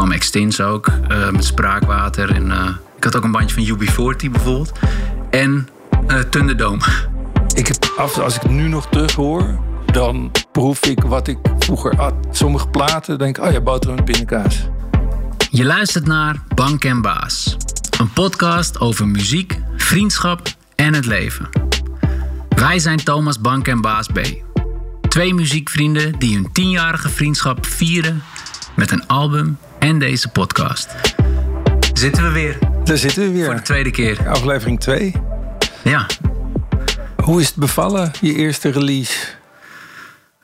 kwam Extins ook eh, met Spraakwater. En eh, ik had ook een bandje van UB40 bijvoorbeeld. En eh Thunderdome. Ik heb, af- als ik nu nog terug hoor, dan proef ik wat ik vroeger had. Sommige platen denk ik, oh ja, boterham met pindakaas. Je luistert naar Bank en Baas. Een podcast over muziek, vriendschap en het leven. Wij zijn Thomas Bank en Baas B. Twee muziekvrienden die hun tienjarige vriendschap vieren met een album en deze podcast. Zitten we weer Daar zitten we voor de weer. tweede keer. Aflevering 2. Ja. Hoe is het bevallen, je eerste release?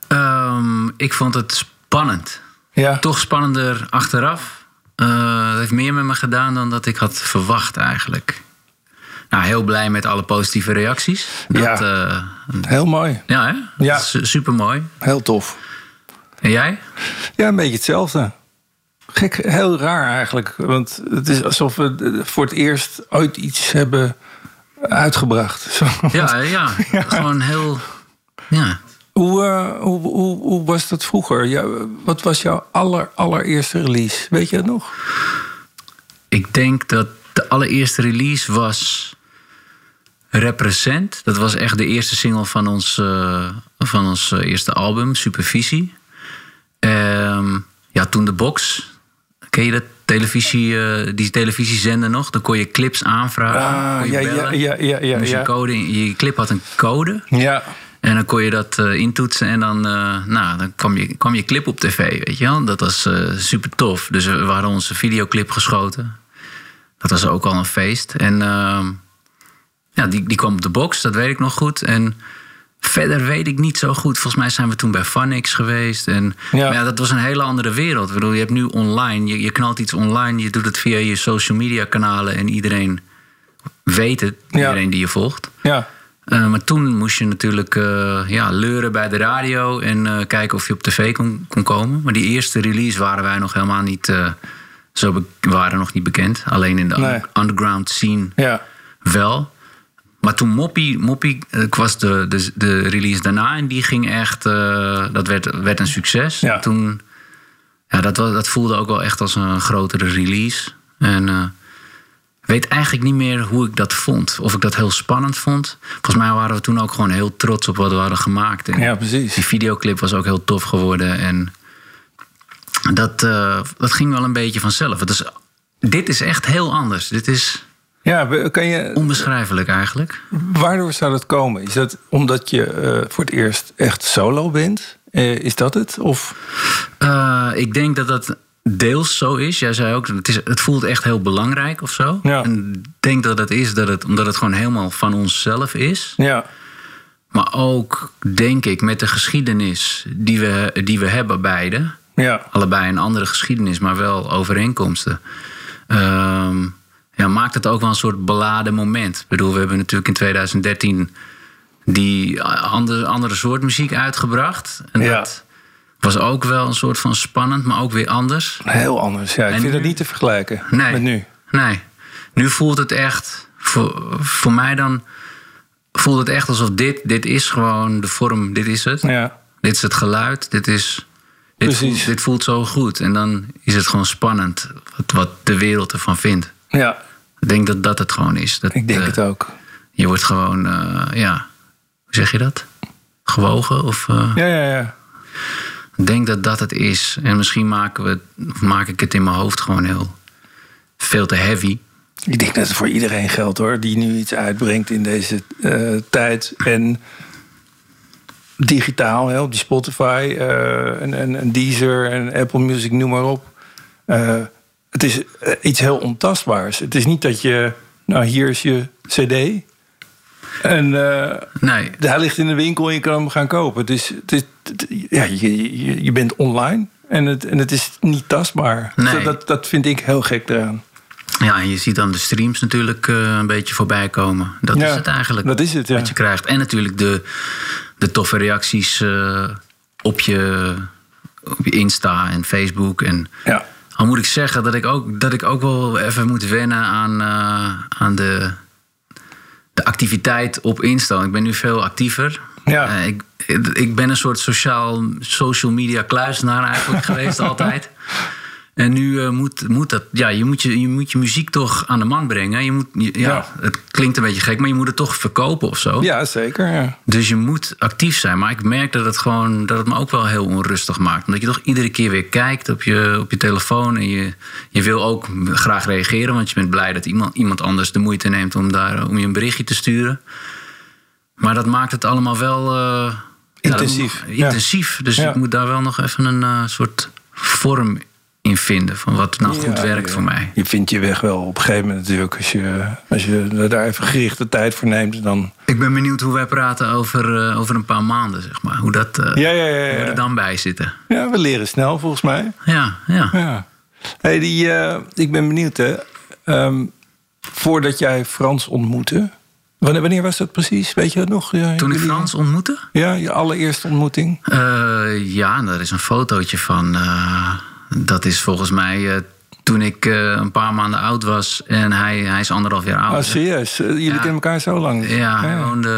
Ehm, ik vond het spannend. Ja, Toch spannender achteraf. Eh, het heeft meer met me gedaan dan dat ik had verwacht eigenlijk. Nou, heel blij met alle positieve reacties. Dat, Ja. ja. heel mooi. ja, hè? Ja. Super mooi. Heel tof. En jij? Ja, een beetje hetzelfde. Gek, heel raar eigenlijk. Want het is alsof we voor het eerst ooit iets hebben uitgebracht. Zo. Ja, ja. Gewoon heel. Ja. Hoe, eh, hoe, hoe, hoe was dat vroeger? Ja, wat was jouw aller, allereerste release? Weet je het nog? Ik denk dat de allereerste release was. Represent. Dat was echt de eerste single van ons, eh, van ons eh, eerste album, Supervisie. Ehm, ja, toen de box. Ken je dat? Televisie, eh, die televisiezender nog? Dan kon je clips aanvragen. Ah, ja, ja, ja, ja, ja, Moest je, ja. code in- je clip had een code. Ja, En dan kon je dat eh, intoetsen en dan, eh, nou, dan kwam, je, kwam je clip op tv, weet je wel. Dat was super tof. Dus we hadden onze videoclip geschoten. Dat was ook al een feest. En ehm, ja, die, die kwam op de box, dat weet ik nog goed. En verder weet ik niet zo goed. Volgens mij zijn we toen bij Funix geweest. En Ja. dat was een hele andere wereld. Ik bedoel, je hebt nu online, je, je knalt iets online, je doet het via je social media kanalen en iedereen weet het, Ja. iedereen die je volgt. ja. Uh, maar toen moest je natuurlijk uh, ja, leuren bij de radio en uh, kijken of je op tv kon, kon, komen. Maar die eerste release waren wij nog helemaal niet, zo waren nog niet bekend. Alleen in de Nee. underground scene ja. wel. Maar toen Moppie, Moppie ik was de, de, de release daarna en die ging echt, eh, dat werd, werd een succes. Ja. Toen, ja, dat, dat voelde ook wel echt als een grotere release. En eh, ik weet eigenlijk niet meer hoe ik dat vond. Of ik dat heel spannend vond. Volgens mij waren we toen ook gewoon heel trots op wat we hadden gemaakt. En Ja, precies. Die videoclip was ook heel tof geworden. En dat, eh, dat ging wel een beetje vanzelf. Het is, dit is echt heel anders. Dit is Ja, kan je, onbeschrijfelijk eigenlijk. waardoor zou dat komen? Is dat omdat je eh, voor het eerst echt solo bent? Eh, is dat het? Of, Eh, ik denk dat dat deels zo is. Jij zei ook, het, is, het voelt echt heel belangrijk of zo. Ja. En ik denk dat het is dat het, omdat het gewoon helemaal van onszelf is. ja, Maar ook, denk ik, met de geschiedenis die we, die we hebben beide. ja, Allebei een andere geschiedenis, maar wel overeenkomsten. Ehm, ja, maakt het ook wel een soort beladen moment. Ik bedoel, we hebben natuurlijk in 2013 die andere, andere soort muziek uitgebracht. En Ja. dat was ook wel een soort van spannend, maar ook weer anders. heel anders. Ja, ik En vind het niet te vergelijken Nee. met nu. Nee. Nu voelt het echt, voor, voor mij dan, voelt het echt alsof dit, dit is gewoon de vorm, dit is het. Ja, Dit is het geluid, dit is. Dit voelt, dit voelt zo goed. En dan is het gewoon spannend wat, wat de wereld ervan vindt. Ja, Ik denk dat dat het gewoon is. Dat, ik denk eh, het ook. Je wordt gewoon, eh, ja, hoe zeg je dat? Gewogen? Of, eh, Ja, ja, ja. Ik denk dat dat het is. En misschien maken we, maak ik het in mijn hoofd gewoon heel veel te heavy. Ik denk dat het voor iedereen geldt hoor, die nu iets uitbrengt in deze eh, tijd. En digitaal, hè, op die Spotify eh, en, en, en Deezer en Apple Music, noem maar op. Eh, het is eh, iets heel ontastbaars. Het is niet dat je, nou hier is je CD. En eh, Nee, hij ligt in de winkel en je kan hem gaan kopen. Het is, het is, het- ja, je, je, je bent online en het, en het is niet tastbaar. Nee. Dat, dat vind ik heel gek eraan. ja, en je ziet dan de streams natuurlijk eh, een beetje voorbij komen. Dat Ja, is het eigenlijk. dat is het, ja. Wat je krijgt. En natuurlijk de, de toffe reacties op, je, op je Insta en Facebook. En Ja. Al moet ik zeggen dat ik ook, dat ik ook wel even moet wennen aan, eh, aan de, de activiteit op Insta. Ik ben nu veel actiever. Ja. Eh, ik, ik ben een soort sociaal, social media kluisenaar eigenlijk geweest altijd. En nu uh, moet, moet dat, ja, je moet je, je moet je muziek toch aan de man brengen. Je moet, je, ja, Ja. Het klinkt een beetje gek, maar je moet het toch verkopen of zo. Ja, zeker. Ja. Dus je moet actief zijn. Maar ik merk dat het, gewoon, dat het me ook wel heel onrustig maakt. Omdat je toch iedere keer weer kijkt op je, op je telefoon. En je, je wil ook graag reageren. Want je bent blij dat iemand, iemand anders de moeite neemt om, daar, om je een berichtje te sturen. Maar dat maakt het allemaal wel... eh, Intensief, intensief. Dus ik moet daar wel nog even een eh, soort vorm in vinden. Van wat nou goed Ja, werkt voor mij. Je vindt je weg wel op een gegeven moment natuurlijk. Als je, als je daar even gerichte tijd voor neemt, dan... Ik ben benieuwd hoe wij praten over, eh, over een paar maanden, zeg maar. Hoe, dat, eh, Ja, hoe we er dan bij zitten. Ja, we leren snel volgens mij. Ja, ja. Ja. Hey, die, eh, ik ben benieuwd, hè. Ehm, voordat jij Frans ontmoette... Wanneer, wanneer was dat precies? Weet je dat nog? Ja, Toen ik Frans ontmoette? Ja, je allereerste ontmoeting. Ja, daar is een fotootje van. Dat is volgens mij eh, toen ik eh, een paar maanden oud was. En hij, hij is anderhalf jaar Ah, ouder. serieus? Eh, Jullie Ja. kennen elkaar zo lang? ja, woonde,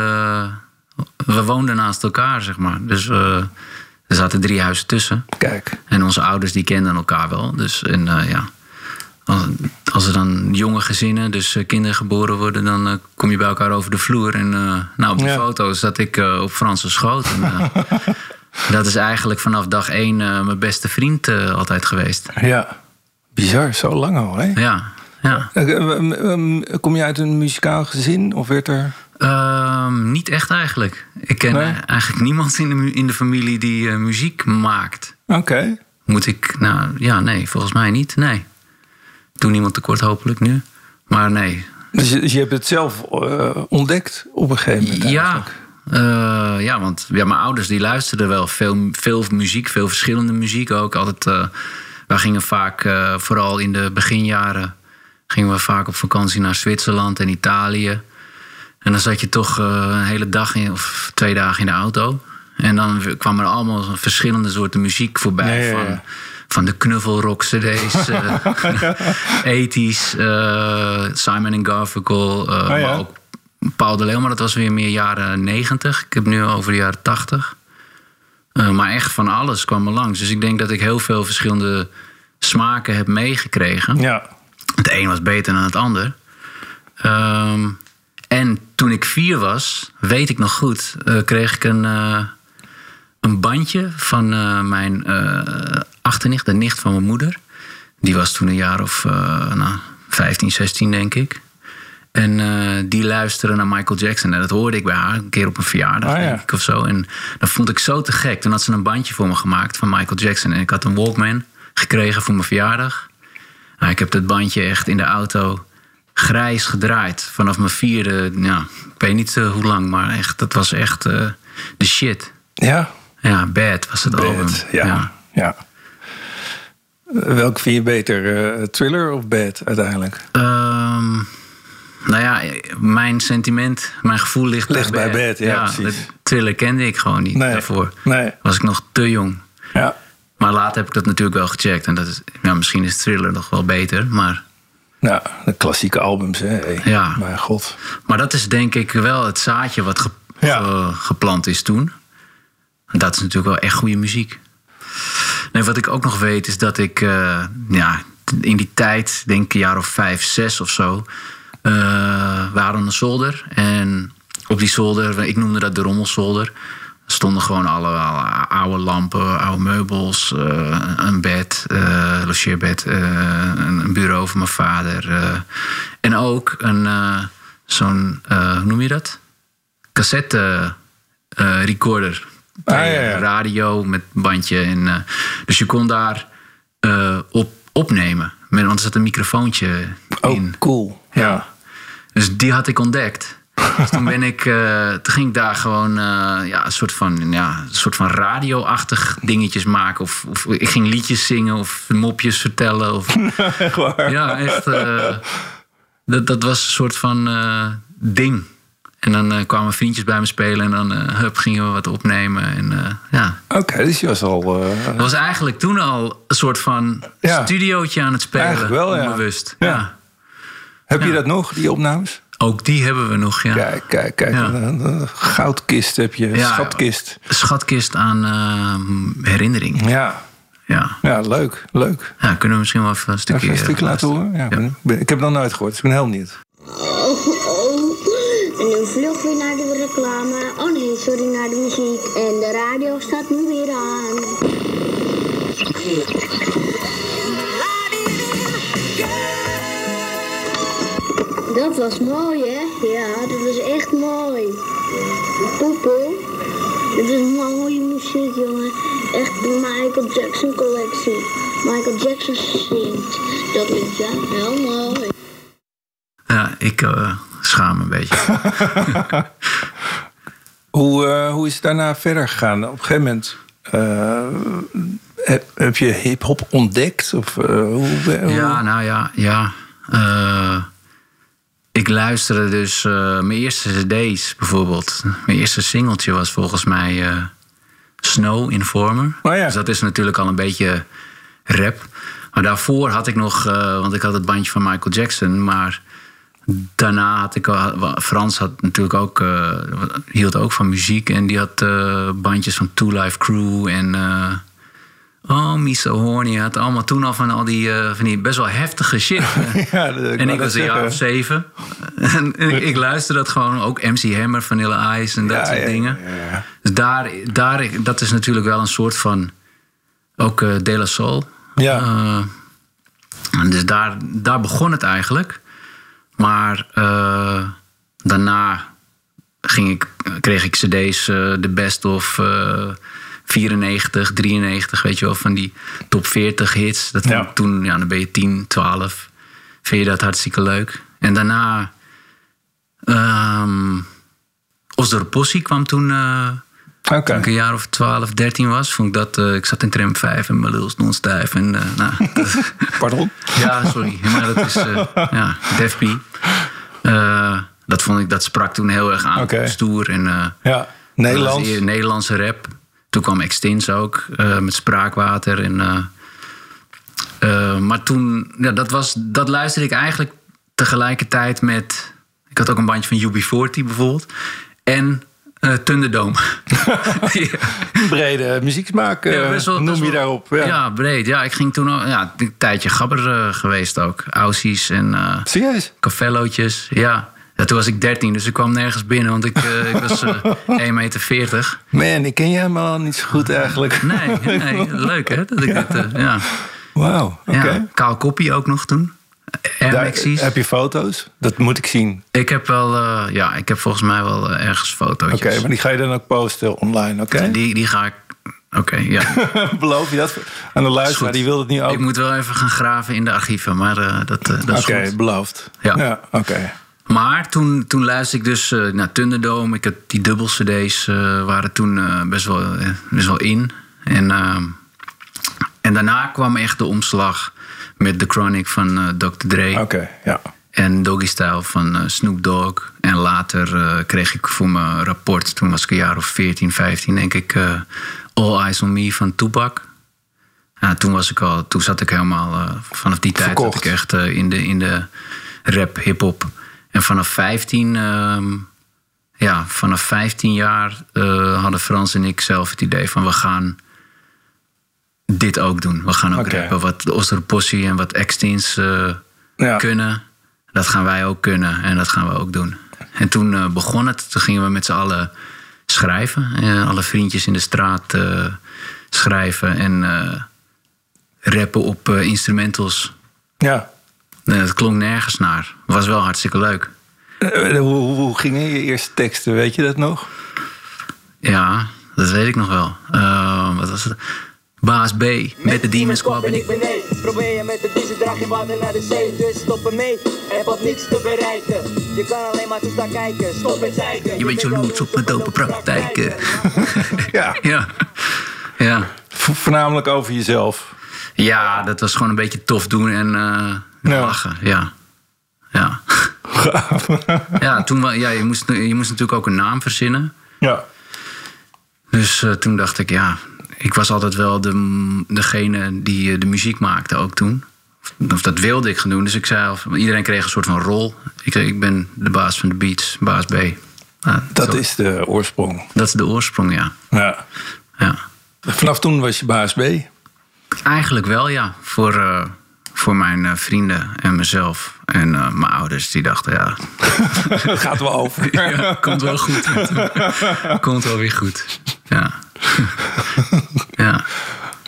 we woonden naast elkaar, zeg maar. Dus eh, er zaten drie huizen tussen. Kijk. En onze ouders die kenden elkaar wel. Dus en, ja, als, als er dan jonge gezinnen, dus kinderen geboren worden, dan kom je bij elkaar over de vloer. En nou, op de Ja. foto zat ik op Franse schoot. En, dat is eigenlijk vanaf dag één eh, mijn beste vriend eh, altijd geweest. Ja. Bizar, zo lang al, hè? Ja, ja. Eh, Kom je uit een muzikaal gezin? Of werd er... Ehm, niet echt eigenlijk. Ik ken Nee? eigenlijk niemand in de, in de familie die muziek maakt. Oké. Moet ik, nou ja, nee, volgens mij niet. Nee. Doe niemand tekort, hopelijk nu. Maar nee, Dus, je- dus je hebt het zelf ontdekt op een gegeven moment Ja, eh, ja want ja, mijn ouders die luisterden wel veel, veel muziek, veel verschillende muziek ook. Altijd, wij gingen vaak, eh, vooral in de beginjaren, gingen we vaak op vakantie naar Zwitserland en Italië. En dan zat je toch een hele dag in, of twee dagen in de auto. En dan kwam er allemaal verschillende soorten muziek voorbij. Ja, ja, ja. Van, van de knuffelrock cd's, 80s, eh, Simon Garfunkel, Oh ja. maar ook Paul de Leeuw, maar dat was weer meer jaren 90. Ik heb nu over de jaren 80. Eh, maar echt van alles kwam er langs. Dus ik denk dat ik heel veel verschillende smaken heb meegekregen. Ja. Het een was beter dan het ander. Ehm, en toen ik vier was, weet ik nog goed, eh, kreeg ik een, eh, een bandje van mijn achternicht, de nicht van mijn moeder. Die was toen een jaar of nou, 15, 16, denk ik. En eh, die luisterde naar Michael Jackson. En dat hoorde ik bij haar een keer op een verjaardag, Ah, ja. denk ik, of zo. En dat vond ik zo te gek. Toen had ze een bandje voor me gemaakt van Michael Jackson. En ik had een Walkman gekregen voor mijn verjaardag. Nou, ik heb dat bandje echt in de auto grijs gedraaid. Vanaf mijn vierde, ja, ik weet niet eh, hoe lang, maar echt, dat was echt eh, de shit. Ja. Ja, Bad was het album. Bad. Ja. ja. Eh, Welke vind je beter? eh, thriller of Bad uiteindelijk? Ehm, nou ja, mijn sentiment, mijn gevoel ligt, Ligt bij Bad, ja, precies. de Thriller kende ik gewoon niet Nee. daarvoor. Nee. Was ik nog te jong. Ja. Maar later heb ik dat natuurlijk wel gecheckt. En dat is, ja, misschien is Thriller nog wel beter. Maar, Nou, de klassieke albums, hè? Hey, Ja. Mijn god. maar dat is denk ik wel het zaadje wat ge- Ja. ge- geplant is toen. En dat is natuurlijk wel echt goede muziek. Nee, wat ik ook nog weet is dat ik eh, ja, in die tijd, denk ik een jaar of vijf, zes of zo, eh, we hadden een zolder. En op die zolder, ik noemde dat de rommelzolder, stonden gewoon alle, alle oude lampen, oude meubels, eh, een bed, eh logeerbed, een, bureau van mijn vader. en ook een, zo'n, hoe noem je dat? Cassette recorder. Ah, ja, ja. Radio met bandje. En, dus je kon daar op opnemen. Met, want er zat een microfoontje Oh, in. cool. Ja. Dus die had ik ontdekt. Dus toen ben ik, eh, toen ging ik daar gewoon eh, ja, een soort van, ja, een soort van radio-achtig dingetjes maken. Of, of ik ging liedjes zingen of mopjes vertellen. Of, Echt waar. ja, echt. eh, dat, dat was een soort van eh, ding. En dan eh, kwamen vriendjes bij me spelen en dan eh, hup, gingen we wat opnemen. En eh, ja, Oké, dus je was al... dat was eigenlijk toen al een soort van Ja. studiootje aan het spelen. Eigenlijk wel, ja. Onbewust. Ja. Ja. heb je ja. dat nog, die opnames? Ook die hebben we nog, ja. Kijk, kijk, kijk. Ja. Een, goudkist heb je, Ja. schatkist. Schatkist aan eh, herinneringen. Ja. Ja. Ja, leuk, leuk. ja, kunnen we misschien wel even een stukje, Even een stukje laten horen? Ja, ik ben- ik ben- ik heb het nog nooit gehoord, dus ik ben heel benieuwd. En vlug weer naar de reclame. Oh nee, sorry, naar de muziek. En de radio staat nu weer aan. Dat was mooi, hè? Ja, dat was echt mooi. Poepoe. Dit is mooie muziek, jongen. Echt de Michael Jackson collectie. Michael Jackson zingt. Dat liedje, heel mooi. Ja, ik eh, schaam een beetje. Hoe, eh, hoe is het daarna verder gegaan? Op een gegeven moment eh, heb, heb je hip-hop ontdekt? Of, eh, hoe, hoe- Ja, nou ja, ja. Ik luisterde dus mijn eerste cd's bijvoorbeeld. Mijn eerste singeltje was volgens mij Snow Informer. Oh ja. Dus dat is natuurlijk al een beetje rap. Maar daarvoor had ik nog, want ik had het bandje van Michael Jackson, maar daarna had ik al, Frans had natuurlijk ook, eh, hield ook van muziek en die had eh, bandjes van Two Life Crew en eh, Oh, me so horny. Had allemaal toen al van al die, van die best wel heftige shit. Ja, ik en ik was een jaar of zeven. en ik, ik luisterde dat gewoon. Ook MC Hammer, Vanilla Ice en dat Ja, soort ja, dingen. ja, ja. Dus daar, daar, dat is natuurlijk wel een soort van... Ook De La Soul. Ja. Dus daar, daar begon het eigenlijk. Maar eh, daarna ging ik, kreeg ik cd's, eh, de best of eh 94, 93, weet je wel, van die top 40 hits. Dat vond Ja. ik toen, ja, dan ben je 10, 12. Vind je dat hartstikke leuk. En daarna... ehm Osdorp Possie kwam toen... Oké. toen ik een jaar of 12, 13 was, vond ik dat... eh, ik zat in tram 5 en mijn lul stond stijf. En, eh, nou, Pardon? ja, sorry. Maar dat is... eh ja, dat vond ik... Dat sprak toen heel erg aan. Stoer en... Ja, Nederlands. Nederlandse rap. Toen kwam Extins ook, met Spraakwater. En, maar toen, ja, dat, was, dat luisterde ik eigenlijk tegelijkertijd met... Ik had ook een bandje van UB40 bijvoorbeeld. En Thunderdome. ja. Brede muzieksmaak Ja, best wel- noem best je daarop. Ja. Ja. breed. Ja, ik ging toen al ja, een tijdje gabber eh, geweest ook. Aussies en Serieus? cafellootjes. Ja. ja, toen was ik 13, dus ik kwam nergens binnen, want ik, ik was eh 1,40 meter. Man, ik ken je helemaal niet zo goed eigenlijk. Nee, nee, leuk hè? Dat ik eh, ja. Wauw, oké. ja. Kaal Koppie ook nog toen. Heb je foto's? Dat moet ik zien. Ik heb wel, eh, ja, ik heb volgens mij wel eh, ergens Oké, fotootjes. maar die ga je dan ook posten online, oké? Die, die ga ik, oké, ja. Beloof je dat aan de luisteraar? Die wil het niet ook. Ik moet wel even gaan graven in de archieven, maar eh, dat, dat is Oké, beloofd. Ja. oké. Maar toen, toen luisterde ik dus naar Thunderdome. Ik had die dubbel cd's waren toen best, wel, best wel in. En, ehm, en daarna kwam echt de omslag met The Chronic van eh, Dr. Dre. Oké, ja. En Doggy Style van eh, Snoop Dogg. En later eh, kreeg ik voor mijn rapport, toen was ik een jaar of 14, 15, denk ik, All Eyes on Me van Tupac. Ja, toen, was ik al, toen zat ik helemaal, vanaf die tijd Verkocht. zat ik echt in, de, in de rap, hip-hop. En vanaf 15, ehm, ja, vanaf 15 jaar hadden Frans en ik zelf het idee van we gaan dit ook doen. We gaan ook Oké. rappen. Wat de Osterpossie en wat Extins eh Ja. kunnen, dat gaan wij ook kunnen en dat gaan we ook doen. En toen eh, begon het. Toen gingen we met z'n allen schrijven. Eh, alle vriendjes in de straat eh, schrijven en eh, rappen op eh, instrumentals. ja. Eh, het klonk nergens naar. Was wel hartstikke leuk. Eh, hoe, hoe, hoe gingen je eerste teksten? Weet je dat nog? Ja, dat weet ik nog wel. Eh, wat was het? Baas B met de Demon Squad ben ik beneden. Probeer je met de diesel, draag je water naar de zee. Dus stop ermee, heb wat niks te bereiken. Je kan alleen maar toestaan kijken, stop met zeiken. Je bent jaloers op mijn dope praktijken. Ja. ja. Ja. Voornamelijk over jezelf. Ja, dat was gewoon een beetje tof doen en eh, Ja. lachen. Ja. Ja. ja, toen ja, je, moest, je moest natuurlijk ook een naam verzinnen. Ja. Dus eh, toen dacht ik, ja, ik was altijd wel de, degene die eh, de muziek maakte ook toen. Of, dat wilde ik gaan doen. Dus ik zei, iedereen kreeg een soort van rol. Ik, zei, ik ben de baas van de beats, baas B. Nou, Dat zo- is de oorsprong. dat is de oorsprong, ja. Ja. ja. Vanaf toen was je baas B. Eigenlijk wel, ja. Voor, eh, voor mijn eh, vrienden en mezelf. En eh, mijn ouders, die dachten, ja, gaat wel over. ja komt wel goed. komt wel weer goed. Ja. Ja.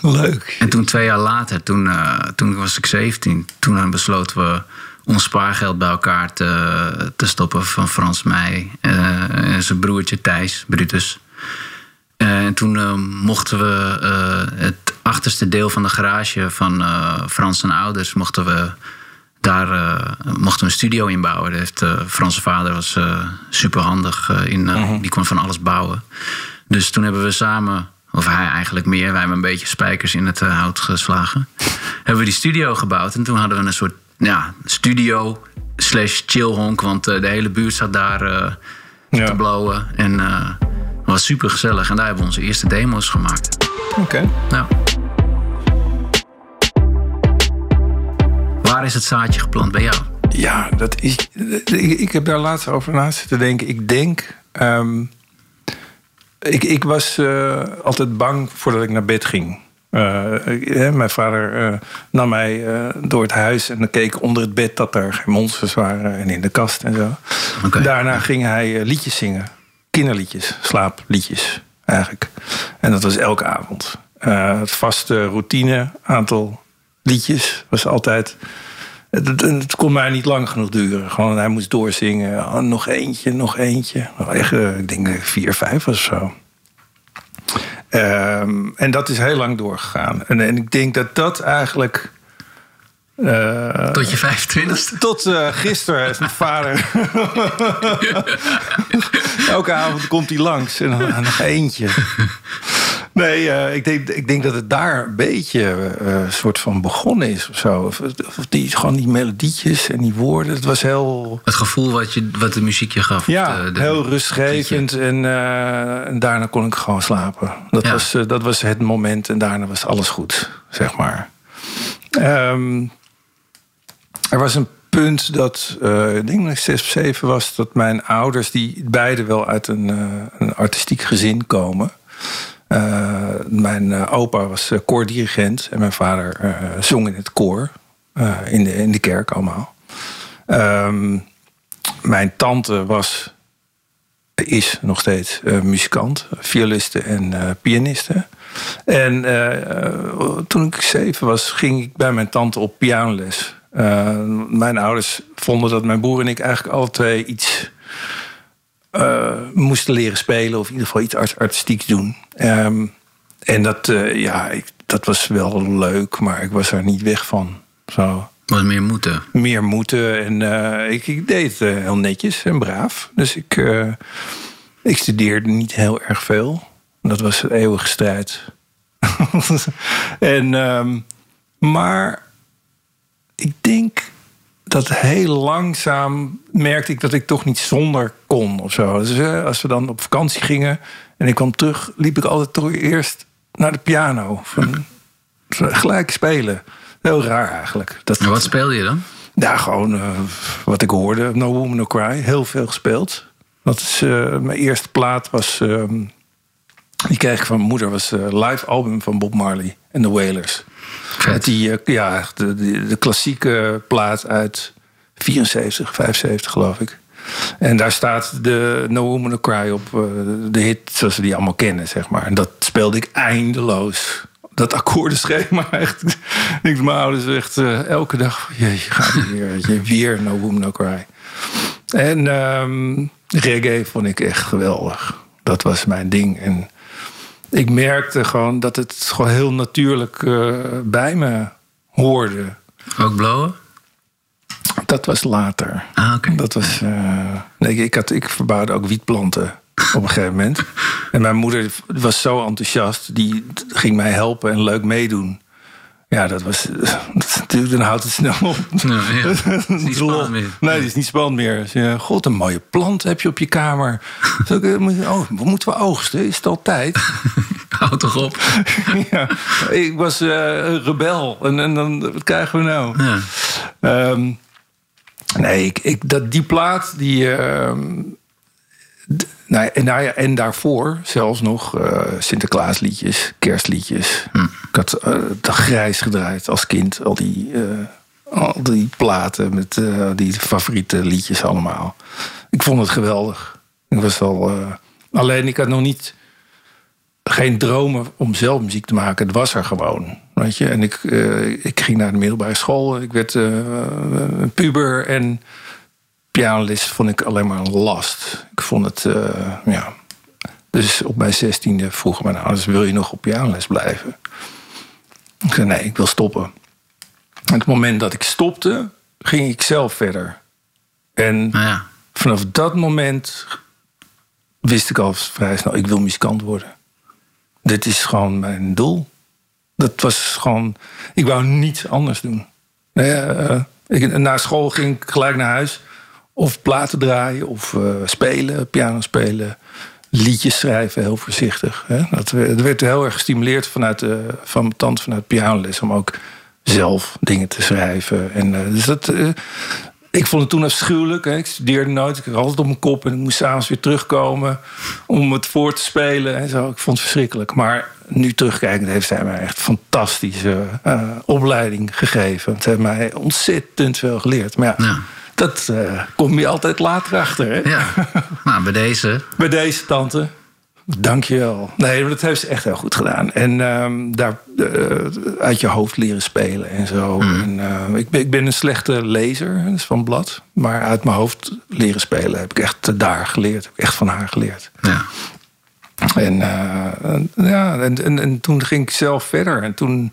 Leuk. En toen twee jaar later, toen, eh, toen was ik 17, toen besloten we ons spaargeld bij elkaar te, te stoppen van Frans Meij eh, en zijn broertje Thijs, Brutus. Eh, en toen mochten we het achterste deel van de garage van Frans zijn ouders, mochten we daar mochten we een studio in bouwen. Dat heeft, Franse vader was super handig in, eh, die kon van alles bouwen. Dus toen hebben we samen, of hij eigenlijk meer, wij hebben een beetje spijkers in het eh, hout geslagen. hebben we die studio gebouwd en toen hadden we een soort ja, studio slash chillhonk, want eh, de hele buurt zat daar eh, Ja. te blowen. En het was super gezellig en daar hebben we onze eerste demo's gemaakt. Oké. Nou. Waar is het zaadje geplant bij jou? Ja, dat is. Ik, ik heb daar laatst over na zitten denken. Ik denk. ehm, ik, ik was eh, altijd bang voordat ik naar bed ging. Eh, ik- mijn vader eh, nam mij door het huis en dan keek onder het bed dat er geen monsters waren en in de kast en zo. Daarna ging hij liedjes zingen. Kinderliedjes, slaapliedjes eigenlijk. En dat was elke avond. Het vaste routine, aantal liedjes was altijd. Het, het, kon mij niet lang genoeg duren. Gewoon, hij moest doorzingen. Oh, nog eentje, nog eentje. Echt, eh, ik denk ik vier, vijf of zo. Ehm, en dat is heel lang doorgegaan. En, en ik denk dat dat eigenlijk. eh, Tot je 25ste? tot eh, gisteren is mijn vader. Elke avond komt hij langs en dan nog eentje. Nee, eh, ik, denk, ik denk dat het daar een beetje eh, een soort van begonnen is of zo. Of, of die, gewoon die melodietjes en die woorden. Het was heel, Het gevoel wat, je, wat de muziek je gaf. ja, de, de- heel rustgevend. En, eh, en daarna kon ik gewoon slapen. Dat, Ja. was, eh, dat was het moment en daarna was alles goed, zeg maar. Ehm, er was een punt dat, eh, ik denk dat ik zes of zeven was... dat mijn ouders, die beide wel uit een, eh, een artistiek gezin komen... Eh, mijn eh, opa was eh, koordirigent en mijn vader zong in het koor. in, de, in de kerk allemaal. Ehm, mijn tante was, is nog steeds muzikant, violiste en pianiste. En toen ik zeven was, ging ik bij mijn tante op pianoles. Mijn ouders vonden dat mijn broer en ik eigenlijk alle twee iets eh, moesten leren spelen, of in ieder geval iets art- artistieks doen. Ehm, en dat, eh, ja, ik, dat was wel leuk, maar ik was er niet weg van. Zo was meer moeten. meer moeten. En eh, ik, ik deed het heel netjes en braaf. Dus ik, ik studeerde niet heel erg veel. Dat was een eeuwige strijd. en, ehm, maar ik denk dat heel langzaam merkte ik dat ik toch niet zonder kon of zo. Dus eh, als we dan op vakantie gingen en ik kwam terug, liep ik altijd toch eerst naar de piano. Van, gelijk spelen. Heel raar eigenlijk. Dat, wat speelde je dan? ja, gewoon eh, wat ik hoorde. No Woman No Cry. Heel veel gespeeld. Dat is, eh, mijn eerste plaat was... ehm, die kreeg ik van mijn moeder. was een live album van Bob Marley en de Wailers. Vet. Met die, eh, ja, de, de, de klassieke plaat uit 74, 75 geloof ik. En daar staat de No Woman No Cry op. eh, de hit zoals we die allemaal kennen, zeg maar. En dat speelde ik eindeloos. Dat akkoordenschema echt. Ik mijn ouders echt eh, elke dag... Je weer, weet je, weer No Woman No Cry. En ehm, reggae vond ik echt geweldig. Dat was mijn ding. En ik merkte gewoon dat het gewoon heel natuurlijk eh, bij me hoorde. Ook blowen? Dat was later. Ah, oké. Dat was. eh, nee, ik, had, ik verbouwde ook wietplanten op een gegeven moment. En mijn moeder was zo enthousiast, die ging mij helpen en leuk meedoen. Ja, dat was. Natuurlijk, dan houdt het snel op. Ja. Het is niet spannend meer. Nee, dat is niet spannend meer. Dus, ja, God, een mooie plant heb je op je kamer. Eh, Oh, moeten we oogsten? Is het al tijd? Houd toch op. ja, ik was eh, een rebel. En, en dan, wat krijgen we nou? Ja. Ehm, nee, ik, ik, dat, die plaat, die. nou, ja, en, nou ja, en daarvoor zelfs nog eh, Sinterklaasliedjes, kerstliedjes. Ik had eh, de grijs gedraaid als kind. Al die, eh, al die platen met eh, die favoriete liedjes allemaal. Ik vond het geweldig. Ik was al, alleen ik had nog niet geen dromen om zelf muziek te maken. Het was er gewoon. Weet je? En ik, ik ging naar de middelbare school. Ik werd puber. En pianoles vond ik alleen maar een last. Ik vond het, ja. Dus op mijn zestiende vroegen mijn ouders... wil je nog op pianoles blijven? Ik zei, nee, ik wil stoppen. En het moment dat ik stopte, ging ik zelf verder. En Nou ja. vanaf dat moment wist ik al vrij snel, ik wil muzikant worden. Dit is gewoon mijn doel. Dat was gewoon, ik wou niets anders doen. Eh, ik, na school ging ik gelijk naar huis. Of platen draaien, of eh, spelen, piano spelen. Liedjes schrijven, heel voorzichtig. Hè. Dat, werd- heel erg gestimuleerd vanuit, de, van mijn tante vanuit pianoles... om ook zelf dingen te schrijven. En, eh, dus dat, eh, ik vond het toen afschuwelijk. Hè. Ik studeerde nooit. Ik had altijd op mijn kop. En ik moest s'avonds weer terugkomen om het voor te spelen. En zo. Ik vond het verschrikkelijk. Maar nu terugkijkend heeft zij mij echt fantastische eh, opleiding gegeven. Het heeft mij ontzettend veel geleerd. Maar Ja. Dat eh, kom je altijd later achter. Hè? Ja, nou, bij deze. Bij deze tante. Dank je wel. Nee, dat heeft ze echt heel goed gedaan. En ehm, daar eh, uit je hoofd leren spelen en zo. En, eh, ik, ben, ik ben een slechte lezer van blad. Maar uit mijn hoofd leren spelen heb ik echt daar geleerd. Heb ik echt van haar geleerd. Ja. En, en- ja, en, en, en toen ging ik zelf verder. En toen.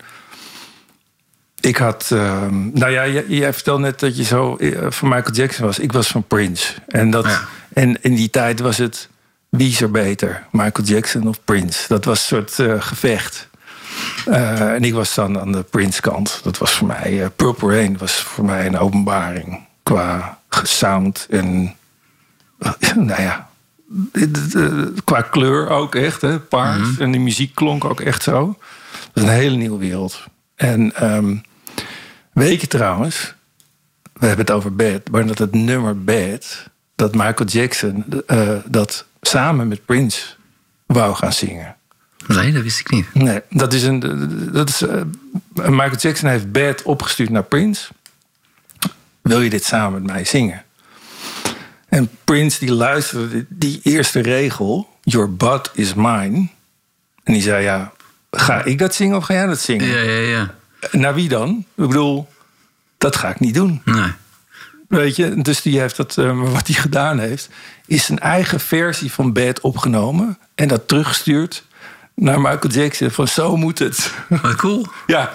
Ik had. ehm, nou ja, jij, jij vertelde net dat je zo eh, van Michael Jackson was. Ik was van Prince. En, dat, Ja. en in die tijd was het. Wie is er beter? Michael Jackson of Prince? Dat was een soort eh, gevecht. Eh, en ik was dan aan de Prince-kant. Dat was voor mij. Purple Rain was voor mij een openbaring. Qua sound en. nou ja, qua kleur ook echt, hè, paars. En die muziek klonk ook echt zo. Dat is een hele nieuwe wereld. En ehm weet je trouwens, we hebben het over Bad, maar dat het nummer Bad, dat Michael Jackson eh, dat samen met Prince wou gaan zingen. Nee, dat wist ik niet. Nee, dat is een. Dat is, eh, Michael Jackson heeft Bad opgestuurd naar Prince. Wil je dit samen met mij zingen? En Prince die luisterde die, die eerste regel, Your butt is mine. En die zei ja, ga ik dat zingen of ga jij dat zingen? Ja, ja, ja. Naar wie dan? Ik bedoel, dat ga ik niet doen. Nee. Weet je, dus die heeft dat, eh, wat hij gedaan heeft, is zijn eigen versie van Bad opgenomen en dat teruggestuurd naar Michael Jackson. Van zo moet het. Wat cool. ja,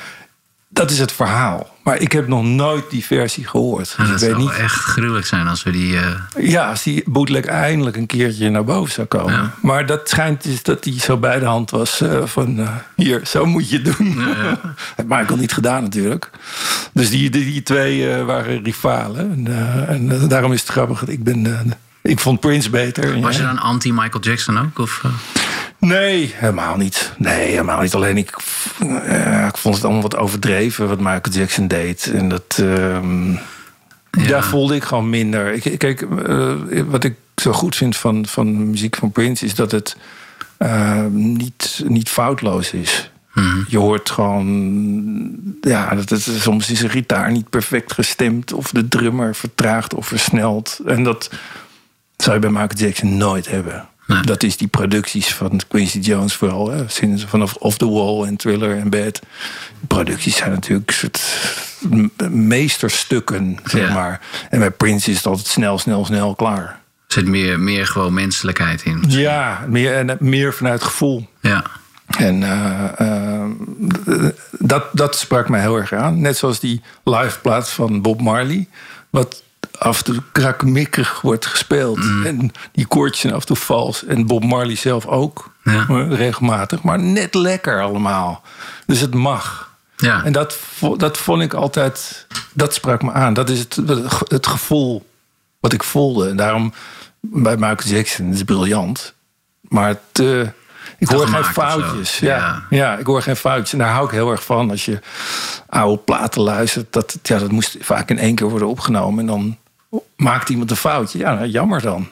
dat is het verhaal. Maar ik heb nog nooit die versie gehoord. Ja, Dus dat ik weet zou niet. echt gruwelijk zijn als we die... eh, Ja, als die bootleg eindelijk een keertje naar boven zou komen. Ja. Maar dat schijnt dus dat hij zo bij de hand was eh, van... eh, hier, zo moet je het doen. Heeft Michael niet gedaan natuurlijk. Dus die, die, die twee waren rivalen. En, en daarom is het grappig. dat Ik, ben, ik vond Prince beter. was Ja. je dan anti-Michael Jackson ook? Of? Nee, helemaal niet. Nee, helemaal niet. Alleen ik, eh, ik vond het allemaal wat overdreven wat Michael Jackson deed. En dat, ehm, daar voelde ik gewoon minder. Ik, kijk, eh, wat ik zo goed vind van, van de muziek van Prince is dat het eh, niet, niet foutloos is. Je hoort gewoon, ja, dat het, soms is een gitaar niet perfect gestemd, of de drummer vertraagt of versnelt. En dat zou je bij Michael Jackson nooit hebben. Dat is die producties van Quincy Jones vooral. Hè? Sinds vanaf Off the Wall en Thriller en Bad. Producties zijn natuurlijk soort meesterstukken, zeg Ja. maar. En bij Prince is het altijd snel, snel, snel klaar. Er zit meer, meer gewoon menselijkheid in. Ja, meer, en meer vanuit gevoel. Ja. En eh, eh, dat, dat sprak mij heel erg aan. Net zoals die live plaat van Bob Marley. Wat af en toe krakmikkig wordt gespeeld. En die koortjes zijn af en toe vals. En Bob Marley zelf ook. Ja. Regelmatig. Maar net lekker allemaal. Dus het mag. Ja. En dat, dat vond ik altijd... Dat sprak me aan. Dat is het, het gevoel wat ik voelde. En daarom bij Michael Jackson, is briljant. Maar het, eh, ik Te hoor geen foutjes. Ja. Ja. Ja. ik hoor geen foutjes. En daar hou ik heel erg van. Als je oude platen luistert. Dat, ja, dat moest vaak in één keer worden opgenomen. En dan maakt iemand een foutje. Ja, nou, jammer dan.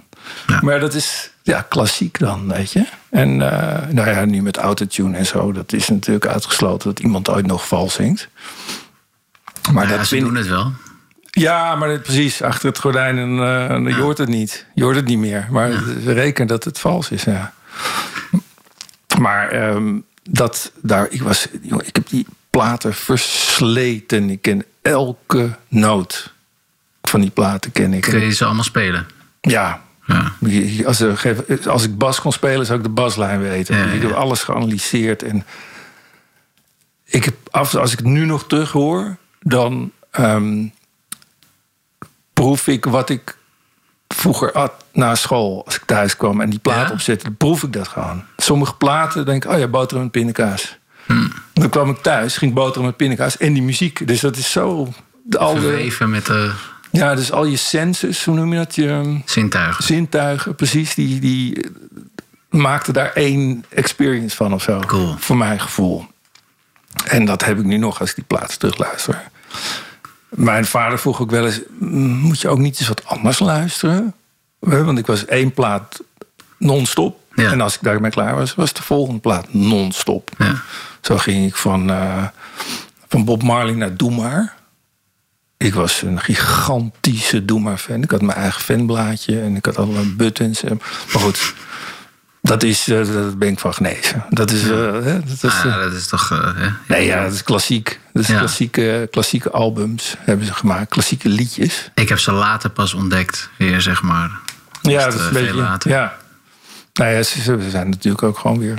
Ja. Maar dat is ja, klassiek dan, weet je. En eh, nou ja, nu met autotune en zo, dat is natuurlijk uitgesloten dat iemand ooit nog vals zingt. Maar Ja, dat ze vind doen het wel. ja, maar dat- precies, achter het gordijn en eh, je hoort het niet. Je hoort het niet meer. Maar ze rekenen dat het vals is, ja. Maar ehm, dat daar, ik was, ik heb die platen versleten. Ik ken elke noot van die platen ken ik. Kun je ze allemaal spelen? Ja, Ja. als, er, als ik bas kon spelen, zou ik de baslijn weten. Ja. Ik heb alles geanalyseerd. En ik heb als ik het nu nog terug hoor, dan ehm, proef ik wat ik vroeger at na school. Als ik thuis kwam en die plaat Ja? opzette, dan proef ik dat gewoon. Sommige platen denk ik, oh ja, boterham met pindakaas. Hm. Dan kwam ik thuis, ging boterham met pindakaas en die muziek. Dus dat is zo... Al de, Verweven met de ja, dus al je senses, hoe noem je dat? Je, zintuigen. zintuigen, precies, die, die maakten daar één experience van of zo. Cool. Voor mijn gevoel. En dat heb ik nu nog als ik die plaats terugluister. Mijn vader vroeg ook wel eens: "Mm, moet je ook niet eens wat anders luisteren? Eh, Want ik was één plaat non-stop. Ja. En als ik daarmee klaar was, was de volgende plaat non-stop. Ja. Zo ging ik van, eh, van Bob Marley naar Doe Maar. Ik was een gigantische Doe Maar fan. Ik had mijn eigen fanblaadje en ik had allerlei buttons. En, maar goed, dat is, eh, dat ben ik van genezen. Dat is, eh, hè, dat is, Ah, eh, dat is toch... nee, ja, dat is klassiek. Dat is Ja. klassieke, klassieke albums hebben ze gemaakt, klassieke liedjes. Ik heb ze later pas ontdekt, weer zeg maar. Ja, dat is een beetje. later. Ja. Nou ja, ze, ze zijn natuurlijk ook gewoon weer,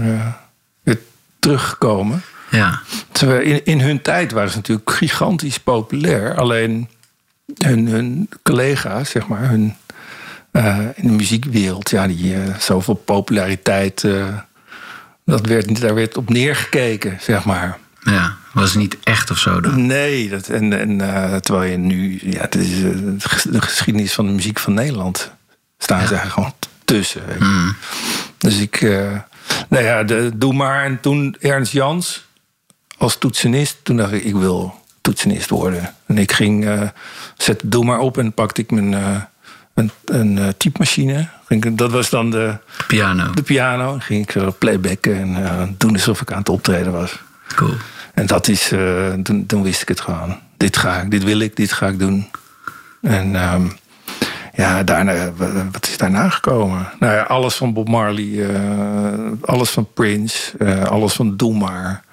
weer teruggekomen. Ja. Terwijl in, in hun tijd waren ze natuurlijk gigantisch populair. Alleen hun, hun collega's, zeg maar, hun, eh, in de muziekwereld, ja, die eh, zoveel populariteit, eh, dat werd, daar werd op neergekeken, zeg maar. Ja, was niet echt of zo dan. Nee, dat, en, en terwijl je nu, ja, het is de geschiedenis van de muziek van Nederland staan ze eigenlijk gewoon tussen. Weet je. Mm. Dus ik, nou ja, de, doe maar. En toen Ernst Jans als toetsenist, toen dacht ik, ik wil toetsenist worden. En ik ging, eh zette doe maar op en pakte ik mijn, eh, een, een eh, typemachine. Dat was dan de, Piano. de piano. Ging ik zo playbacken en doen alsof ik aan het optreden was. Cool. En dat is, toen, toen wist ik het gewoon. Dit ga ik, dit wil ik, dit ga ik doen. En ehm, ja, daarna, wa- wat is daarna gekomen? Nou ja, alles van Bob Marley, alles van Prince, alles van Doe Maar.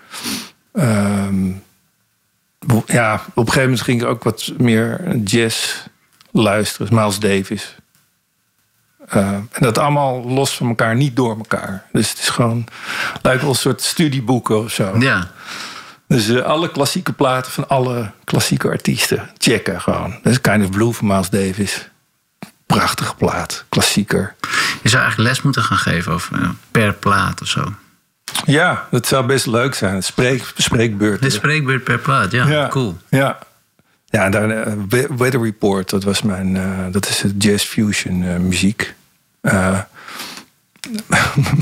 Ehm, ja, op een gegeven moment ging ik ook wat meer jazz luisteren. Miles Davis. Eh, en dat allemaal los van elkaar, niet door elkaar. Dus het is gewoon, lijkt wel een soort studieboeken of zo. Ja. Dus eh, alle klassieke platen van alle klassieke artiesten checken gewoon. Dat is Kind of Blue van Miles Davis. Prachtige plaat, klassieker. Je zou eigenlijk les moeten gaan geven over, eh, per plaat of zo. Ja, dat zou best leuk zijn. Spreek, spreekbeurt. De spreekbeurt per plaat, ja. Cool. Ja. Ja, en daarna eh, We- Weather Report, dat was mijn, eh, dat is het jazz fusion eh, muziek.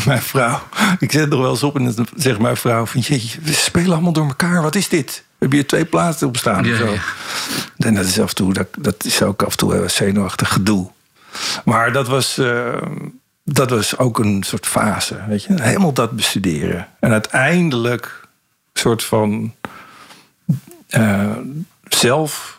Mijn vrouw, ik zet er wel eens op en dan zegt mijn vrouw van jeetje, we spelen allemaal door elkaar. Wat is dit? Heb je twee platen op staan? Ja, zo? ja. En dat is af en toe, dat, dat is ook af en toe zenuwachtig gedoe. Maar dat was, dat was ook een soort fase, weet je. Helemaal dat bestuderen. En uiteindelijk soort van eh, zelf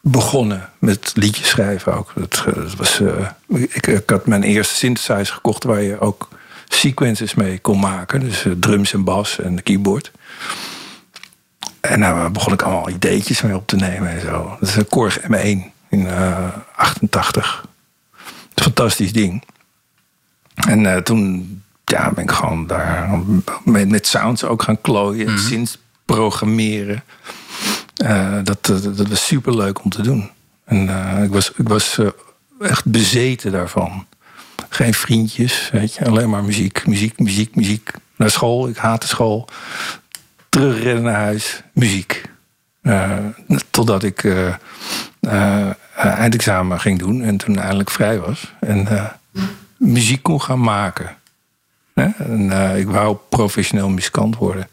begonnen met liedjes schrijven ook. Dat, eh, was, eh, ik, ik had mijn eerste synthesizer gekocht waar je ook sequences mee kon maken. Dus drums en bas en keyboard. En daar begon ik allemaal ideetjes mee op te nemen en zo. Dat is een Korg M1 in eh 88. Een fantastisch ding. En eh, toen ja, ben ik gewoon daar met, met sounds ook gaan klooien. Synths programmeren. Eh, dat, dat, dat was super leuk om te doen. En eh, ik was, ik was eh, echt bezeten daarvan. Geen vriendjes, weet je. Alleen maar muziek, muziek, muziek, muziek. Naar school, ik haatte school. Terugrennen naar huis, muziek. Eh, totdat ik eh, eh, eindexamen ging doen en toen eindelijk vrij was. En eh, muziek kon gaan maken. En, eh, ik wou professioneel muzikant worden.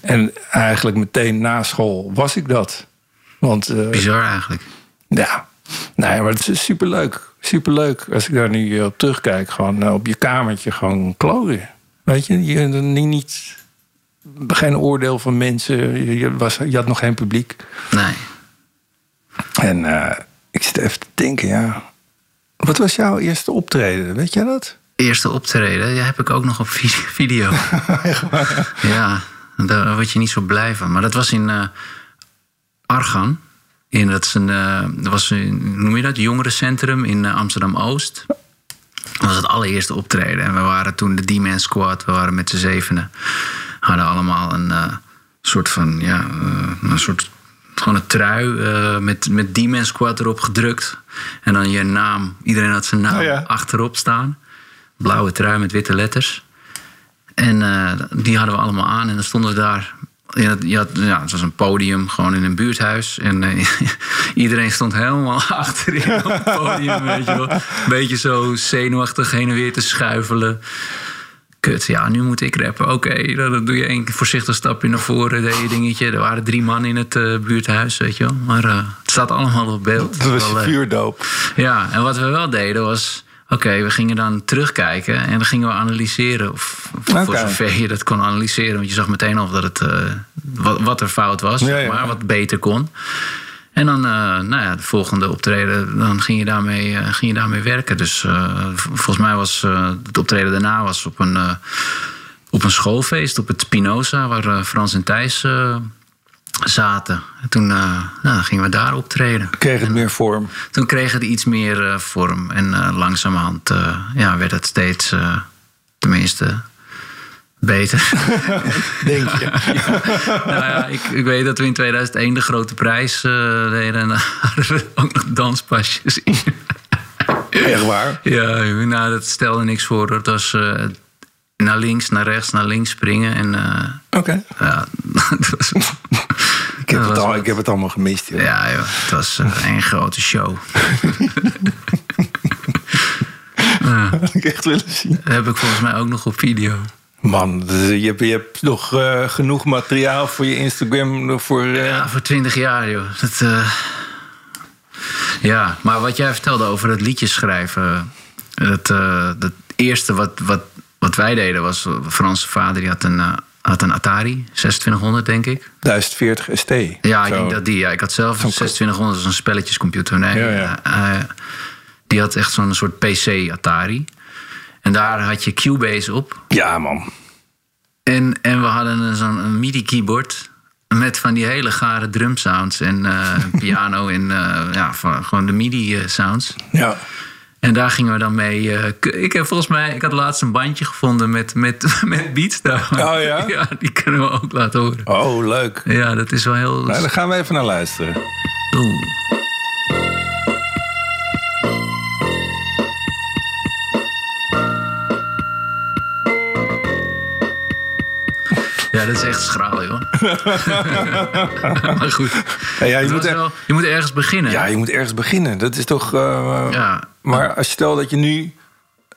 En eigenlijk meteen na school was ik dat. Want eh, Bizar eigenlijk. ja, Nee, maar het is superleuk. Superleuk. Als ik daar nu eh, op terugkijk, gewoon op je kamertje gewoon klooien. Weet je, je niet, niet geen oordeel van mensen. Je, je was, je had nog geen publiek. Nee. En ik zit even te denken, ja. Wat was jouw eerste optreden? Weet jij dat? Eerste optreden, ja, heb ik ook nog op vi- video. ja, daar word je niet zo blij van. Maar dat was in eh, Argan. In, dat, is een, eh, dat was een, noem je dat, jongerencentrum in eh, Amsterdam-Oost. Dat was het allereerste optreden. En we waren toen de D-Man Squad. We waren met z'n zevenen. Hadden allemaal een soort van, ja, een soort, gewoon een trui eh, met, met D-Man Squad erop gedrukt. En dan je naam. Iedereen had zijn naam Oh ja. achterop staan. Blauwe trui met witte letters. En eh, die hadden we allemaal aan. En dan stonden we daar. Je had, je had- ja, het was een podium, gewoon in een buurthuis. En eh, iedereen stond helemaal achterin op het podium. Weet je wel. Een beetje zo zenuwachtig heen en weer te schuifelen. Kut, ja, nu moet ik rappen. Oké, dan dan doe je één voorzichtig stapje naar voren, deed je dingetje. Er waren drie man in het eh, buurthuis, weet je wel. Maar eh, het staat allemaal op beeld. Dat was Wel, eh, vuurdoop. ja, en wat we wel deden was... Oké, we gingen dan terugkijken en dan gingen we analyseren. Of, of voor zover je dat kon analyseren. Want je zag meteen al dat het, wat, wat er fout was, Ja, zeg ja. maar, wat beter kon. En dan, eh, nou ja, de volgende optreden, dan ging je daarmee, eh, ging je daarmee werken. Dus eh, volgens mij was het optreden daarna was op een, op een schoolfeest op het Spinoza, waar Frans en Thijs zaten. En toen nou, gingen we daar optreden. Kreeg het meer vorm. Toen kreeg het iets meer vorm. En eh, langzamerhand ja, werd het steeds, tenminste, beter. Denk je? nou ja, ik, ik weet dat we in 2001 de grote prijs eh, deden. En daar hadden we ook nog danspasjes in. Echt waar? ja, nou, dat stelde niks voor. Het was eh, naar links, naar rechts, naar links springen. En eh, Oké. ja, dat was, Ik, heb Dat het al- wat. ik heb het allemaal gemist. Joh. ja, joh, het was een grote show. Dat ik echt willen zien. Dat heb ik volgens mij ook nog op video. Man, je, hebt, je hebt nog eh, genoeg materiaal voor je Instagram. nog Voor, eh, Ja, voor twintig jaar, joh. Dat, eh, Ja, maar wat jij vertelde over het liedjes schrijven. Eh, dat eerste wat, wat, wat wij deden was... Franse vader die had een, eh, had een Atari, 2600 denk ik. 1040 ST. Ja, ik denk dat die. Ja. Ik had zelf een 2600, dat is een spelletjescomputer. Nee, Ja, ja. eh, eh, die had echt zo'n soort PC Atari. En daar had je Cubase op. Ja, man. En, en we hadden een- zo'n een MIDI-keyboard met van die hele gare drumsounds en eh, piano en eh, ja, van, gewoon de MIDI-sounds. Ja. En daar gingen we dan mee. eh, ik heb volgens mij, ik had laatst een bandje gevonden met, met, met beats daar. Oh ja? Ja, die kunnen we ook laten horen. Oh, leuk. Ja, dat is wel heel. Nou, daar gaan we even naar luisteren. Oeh. Ja, dat is echt schraal, joh. maar goed. Ja, ja, je, moet er- wel- je moet ergens beginnen. ja, je moet ergens beginnen. Dat is toch... eh, Ja. Maar als je stel dat je nu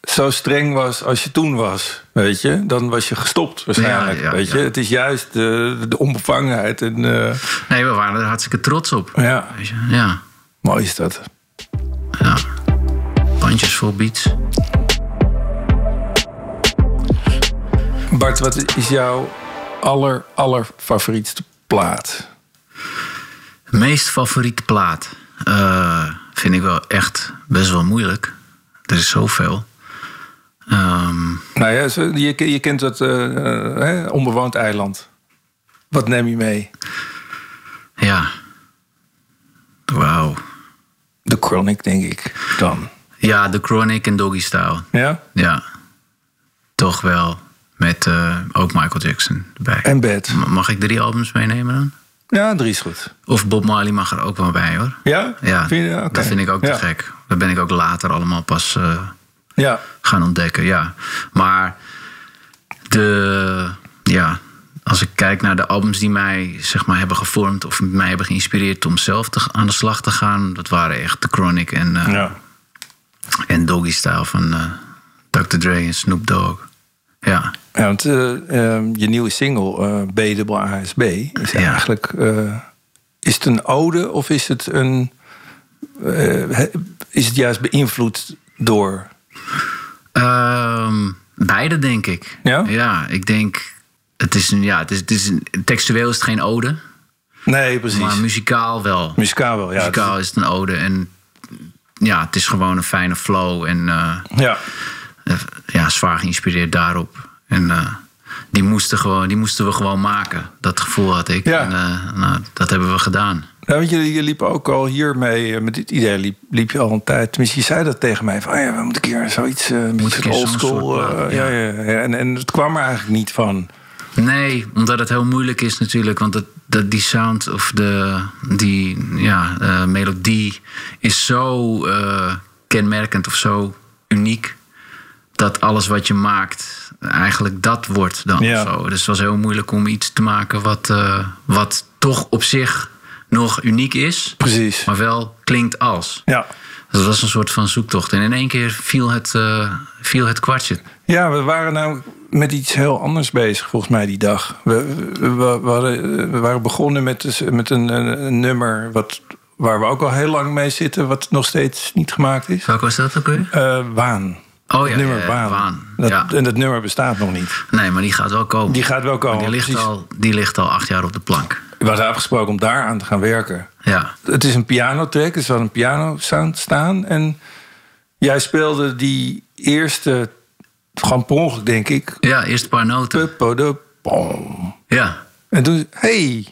zo streng was als je toen was, weet je, dan was je gestopt waarschijnlijk. Ja, ja, weet je, ja. het is juist de, de onbevangenheid en eh, Nee, we waren er hartstikke trots op. ja, Weet je, Ja, mooi is dat. ja. Bandjes vol beats. Bart, wat is jouw aller, aller favorietste plaat? Meest favoriete plaat? Eh, vind ik wel echt best wel moeilijk. Er is zoveel. Ehm, Nou ja, je, je kent dat eh, eh, onbewoond eiland. Wat neem je mee? ja. Wauw. The Chronic, denk ik dan. Ja, The Chronic en Doggy Style. Ja? Ja. Toch wel. Met eh, ook Michael Jackson erbij. En Bad. Mag ik drie albums meenemen dan? Ja, drie is goed. Of Bob Marley mag er ook wel bij hoor. Ja? Ja, Vind je- dat vind ik ook te Ja. gek. Dat ben ik ook later allemaal pas eh, Ja. gaan ontdekken, ja. Maar de, ja, als ik kijk naar de albums die mij zeg maar, hebben gevormd... of mij hebben geïnspireerd om zelf te, aan de slag te gaan... dat waren echt The Chronic en, eh, ja. en Doggy Style van Dr. Dre en Snoop Dogg. Ja, Ja, want eh, ehm, je nieuwe single, eh B-ASB, is Ja. eigenlijk... eh, is het een ode of is het een eh, is het juist beïnvloed door? Ehm, beide, denk ik. Ja? Ja, ik denk... Het is, een, ja, het is, het is een, textueel is het geen ode. Nee, precies. Maar muzikaal wel. Muzikaal wel, ja. muzikaal is het een ode. En ja, het is gewoon een fijne flow. En eh, Ja. Ja, zwaar geïnspireerd daarop. En eh, die, moesten gewoon, die moesten we gewoon maken. Dat gevoel had ik. Ja. En eh, nou, dat hebben we gedaan. Nou, want je, je liep ook al hiermee, eh, met dit idee liep, liep je al een tijd. Tenminste, je zei dat tegen mij. Van, oh ja, we moeten een keer zoiets, eh een beetje oldschool. ja. ja. Ja, ja, En, en het kwam er eigenlijk niet van. Nee, omdat het heel moeilijk is natuurlijk. Want het, dat, die sound of de, die ja, melodie is zo kenmerkend of zo uniek. Dat alles wat je maakt eigenlijk dat wordt dan. Ja. of Zo. Dus het was heel moeilijk om iets te maken wat, eh, wat toch op zich nog uniek is. Precies. Maar wel klinkt als. Ja. Dus dat was een soort van zoektocht. En in één keer viel het, eh, viel het kwartje. Ja, we waren nou met iets heel anders bezig, volgens mij, die dag. We, we, we, we hadden, we waren begonnen met, dus- met een, een, een nummer wat, waar we ook al heel lang mee zitten, wat nog steeds niet gemaakt is. Welke was dat ook weer? Eh, Waan. Oh ja, nummer. Dat, Ja. En dat nummer bestaat nog niet. Nee, maar die gaat wel komen. Die gaat wel komen. Maar die, ligt precies. al, die ligt al acht jaar op de plank. We hadden afgesproken om daar aan te gaan werken. Ja, Het is een pianotrack, we hadden een piano sound staan. En jij speelde die eerste, gewoon per ongeluk denk ik. ja eerst een paar noten. De pom. Ja, En toen, hey,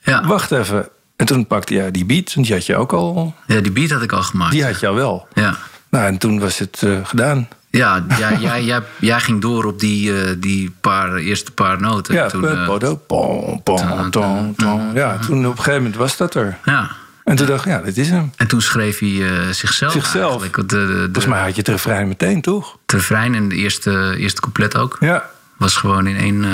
ja. wacht even. En toen pakte jij die beat, want die had je ook al. ja, die beat had ik al gemaakt. Die had je al wel. Ja, Nou, en toen was het eh, gedaan. ja jij, jij, jij, jij ging door op die, eh, die paar, eerste paar noten. Ja, Toen, eh, pom, pom, tom, tom. Ja, toen op een gegeven moment was dat er. ja. En toen dacht ik, ja, dit is hem. En toen schreef hij eh, zichzelf, Zichzelf. eigenlijk. De, de, de, Volgens mij had je het refrein meteen, toch? de refrein en de eerste, eerste couplet ook. Ja. Was gewoon in één... eh,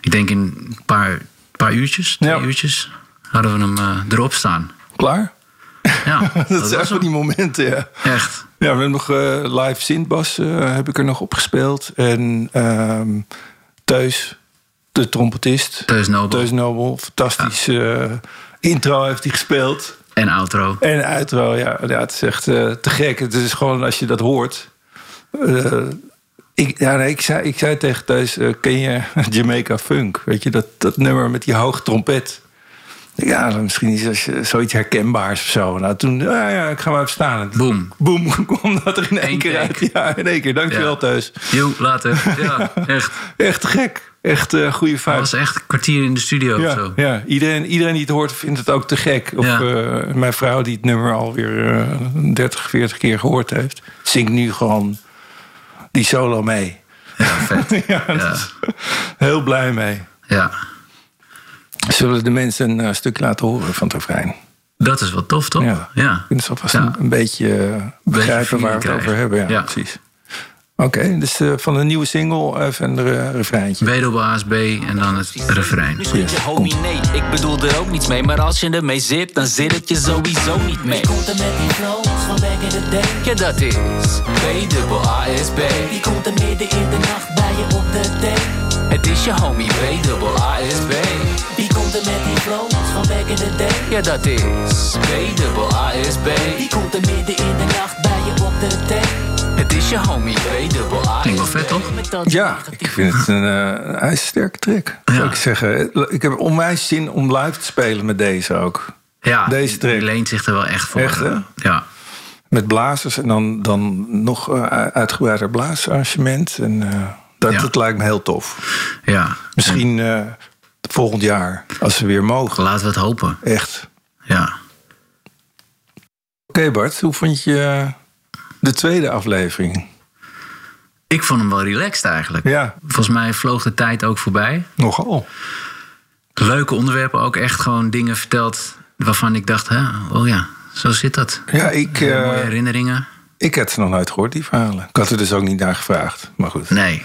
ik denk in een paar, paar uurtjes, twee Ja. uurtjes... hadden we hem eh, erop staan. Klaar? Ja, Dat, dat zijn van hem. die momenten, ja. Echt. Ja, we hebben nog eh, live Sintbas eh, heb ik er nog opgespeeld. En ehm Teus, de trompetist. Teus Nobel. Teus Nobel, fantastisch eh, intro heeft hij gespeeld. En outro. En outro, ja, ja het is echt te gek. Het is gewoon als je dat hoort. ik, ja, nee, ik, zei, ik zei tegen eh, ken je Jamaica Funk? Weet je, dat, dat nummer met die hoge trompet. Ja, misschien is als je zoiets herkenbaars of zo. Nou, toen, ja, ja, ik ga maar even staan. Boom. Boom, kwam dat er in één Eén keer uit. Ja, in één keer. Dankjewel, Ja. Teus. Jo, later. Ja, echt. Echt gek. Echt eh goede Dat fout. was echt een kwartier in de studio of Ja, zo. ja. Iedereen, iedereen die het hoort vindt het ook te gek. Of Ja. eh, mijn vrouw die het nummer alweer eh 30, 40 keer gehoord heeft... zingt nu gewoon die solo mee. Ja, vet. ja, heel blij mee. Ja. Zullen de mensen een eh, stuk laten horen van het refrein? Dat is wel tof, toch? Ja. Ja. Dus dat was Ja. een, een beetje eh, begrijpen feeling waar we het over hebben. Ja, Ja. precies. Oké, dus eh, van de nieuwe single even een uh, refreintje. Wedel ASB en dan het refrein. Nu zit je homie, nee, ik bedoel er ook niets mee. Maar als je ermee zit, dan zit het je sowieso niet mee. Komt er met die flows van back in the day? Ja, dat is B-dubbel-A-S-B. Die komt er midden in de nacht bij je op de day? Het is je homie B-dubbel-A-S-B. Komt er met die flows van back in the day? Ja, dat is B-dubbel-A-S-B. Die komt er midden in de nacht bij je op de day? Het is je homie B-dubbel-A-S-B. Klinkt wel vet, toch? Met dat Ja, ik vind het een, uh, een ijzersterke track. Ja. Zou ik zeggen. Ik heb onwijs zin om live te spelen met deze ook. Ja, Deze track. die leent zich er wel echt voor. Echt, hè? Ja. Met blazers en dan, dan nog uh, uitgebreider blaasarrangement. En uh, dat, Ja. dat lijkt me heel tof. ja. Misschien volgend jaar, als we weer mogen. Laten we het hopen. Echt. Ja. Oké okay Bart, hoe vond je de tweede aflevering? Ik vond hem wel relaxed eigenlijk. Ja. Volgens mij vloog de tijd ook voorbij. Nogal. Leuke onderwerpen, ook echt gewoon dingen verteld waarvan ik dacht, hè, oh ja, zo zit dat. Ja, ik, Mooie uh, herinneringen. ik had ze nog nooit gehoord, die verhalen. Ik had er dus ook niet naar gevraagd, maar goed. Nee,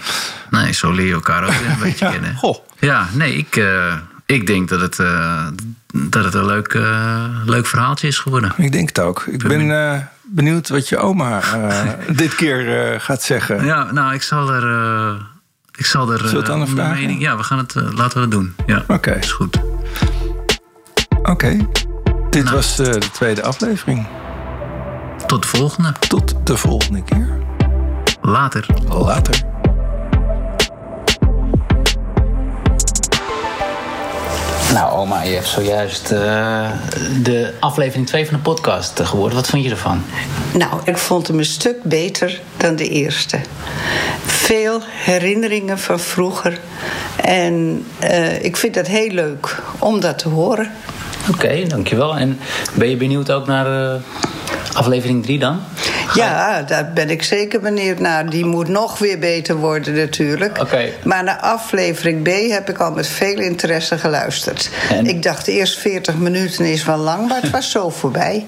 nee zo leer je elkaar ook weer een beetje ja. kennen. Goh. Ja, nee, ik, uh, ik denk dat het, uh, dat het een leuk, uh, leuk verhaaltje is geworden. Ik denk het ook. Ik ben benieuwd wat je oma dit keer gaat zeggen. Ja, nou, ik zal er. ik zal er. Zullen we het vragen? Mening, ja, we gaan het, laten we het doen. Ja, Oké. Is goed. Oké. Okay. Dit Nou. was eh, de tweede aflevering. Tot de volgende. Tot de volgende keer. Later. Later. Nou, oma, je hebt zojuist eh, de aflevering 2 van de podcast eh, gehoord. Wat vond je ervan? Nou, ik vond hem een stuk beter dan de eerste. Veel herinneringen van vroeger. En eh, ik vind het heel leuk om dat te horen. Oké, dankjewel. En ben je benieuwd ook naar eh, aflevering 3 dan? Ja, daar ben ik zeker benieuwd naar. Die moet nog weer beter worden natuurlijk. Oké. Maar naar aflevering B heb ik al met veel interesse geluisterd. En- Ik dacht eerst 40 minuten is wel lang, maar het was zo voorbij.